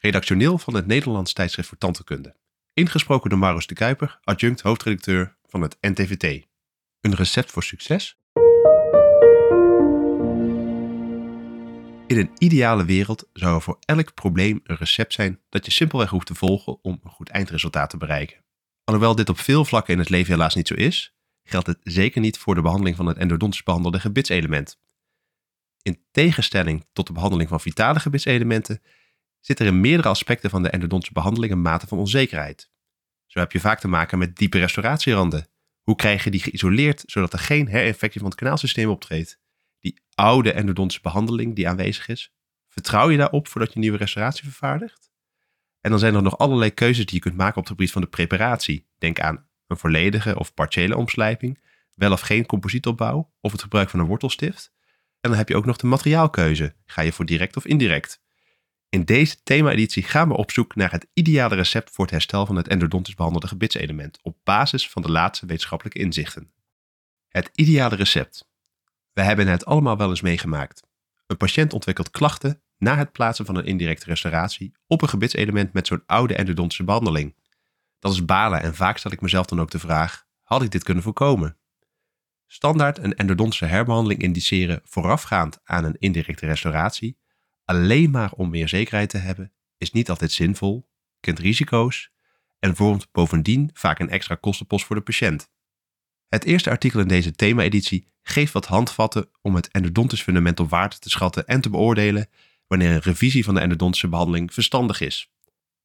redactioneel van het Nederlands tijdschrift voor tandheelkunde. Ingesproken door Maurits de Kuiper, adjunct hoofdredacteur van het NTVT. Een recept voor succes? In een ideale wereld zou er voor elk probleem een recept zijn dat je simpelweg hoeft te volgen om een goed eindresultaat te bereiken. Alhoewel dit op veel vlakken in het leven helaas niet zo is, geldt het zeker niet voor de behandeling van het endodontisch behandelde gebitselement. In tegenstelling tot de behandeling van vitale gebitselementen zit er in meerdere aspecten van de endodontische behandeling een mate van onzekerheid. Zo heb je vaak te maken met diepe restauratieranden. Hoe krijg je die geïsoleerd zodat er geen herinfectie van het kanaalsysteem optreedt? Die oude endodontische behandeling die aanwezig is, vertrouw je daarop voordat je nieuwe restauratie vervaardigt? En dan zijn er nog allerlei keuzes die je kunt maken op het gebied van de preparatie. Denk aan een volledige of partiële omslijping, wel of geen composietopbouw of het gebruik van een wortelstift. En dan heb je ook nog de materiaalkeuze. Ga je voor direct of indirect? In deze thema-editie gaan we op zoek naar het ideale recept voor het herstel van het endodontisch behandelde gebitselement op basis van de laatste wetenschappelijke inzichten. Het ideale recept. We hebben het allemaal wel eens meegemaakt. Een patiënt ontwikkelt klachten na het plaatsen van een indirecte restauratie op een gebitselement met zo'n oude endodontische behandeling. Dat is balen en vaak stel ik mezelf dan ook de vraag: had ik dit kunnen voorkomen? Standaard een endodontische herbehandeling indiceren voorafgaand aan een indirecte restauratie, alleen maar om meer zekerheid te hebben, is niet altijd zinvol, kent risico's en vormt bovendien vaak een extra kostenpost voor de patiënt. Het eerste artikel in deze thema-editie geeft wat handvatten om het endodontisch fundament op waarde te schatten en te beoordelen wanneer een revisie van de endodontische behandeling verstandig is.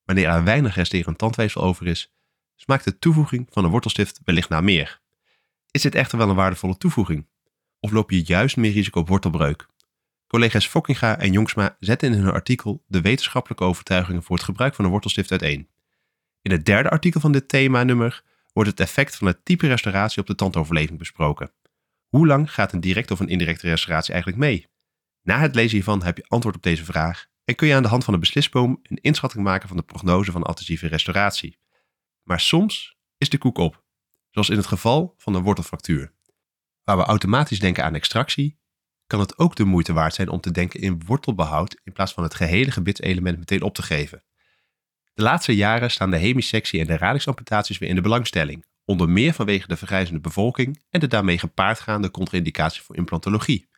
Wanneer er weinig resterend tandweefsel over is, smaakt de toevoeging van een wortelstift wellicht naar meer. Is dit echter wel een waardevolle toevoeging? Of loop je juist meer risico op wortelbreuk? Collega's Fokkinga en Jongsma zetten in hun artikel de wetenschappelijke overtuigingen voor het gebruik van een wortelstift uiteen. In het derde artikel van dit thema-nummer wordt het effect van het type restauratie op de tandoverleving besproken. Hoe lang gaat een directe of een indirecte restauratie eigenlijk mee? Na het lezen hiervan heb je antwoord op deze vraag en kun je aan de hand van de beslisboom een inschatting maken van de prognose van adhesieve restauratie. Maar soms is de koek op, zoals in het geval van een wortelfractuur. Waar we automatisch denken aan extractie, kan het ook de moeite waard zijn om te denken in wortelbehoud in plaats van het gehele gebitselement meteen op te geven. De laatste jaren staan de hemissectie en de radixamputaties weer in de belangstelling, onder meer vanwege de vergrijzende bevolking en de daarmee gepaardgaande contra-indicatie voor implantologie.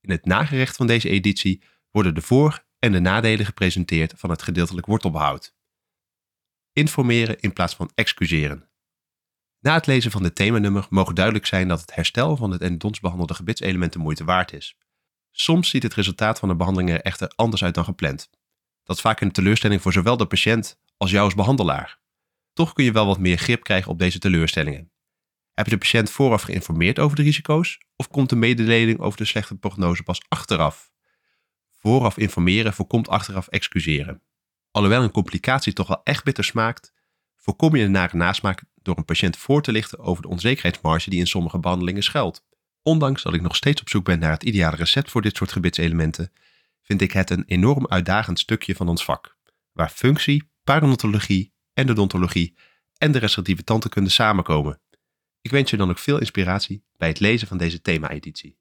In het nagerecht van deze editie worden de voor- en de nadelen gepresenteerd van het gedeeltelijk wortelbehoud. Informeren in plaats van excuseren. Na het lezen van dit themanummer mogen duidelijk zijn dat het herstel van het endodontisch behandelde gebitselement de moeite waard is. Soms ziet het resultaat van de behandeling er echter anders uit dan gepland. Dat is vaak een teleurstelling voor zowel de patiënt als jou als behandelaar. Toch kun je wel wat meer grip krijgen op deze teleurstellingen. Heb je de patiënt vooraf geïnformeerd over de risico's of komt de mededeling over de slechte prognose pas achteraf? Vooraf informeren voorkomt achteraf excuseren. Alhoewel een complicatie toch wel echt bitter smaakt, voorkom je een nare nasmaak door een patiënt voor te lichten over de onzekerheidsmarge die in sommige behandelingen schuilt. Ondanks dat ik nog steeds op zoek ben naar het ideale recept voor dit soort gebitselementen, vind ik het een enorm uitdagend stukje van ons vak, waar functie, parodontologie, endodontologie en de restauratieve tandheelkunde samenkomen. Ik wens je dan ook veel inspiratie bij het lezen van deze thema-editie.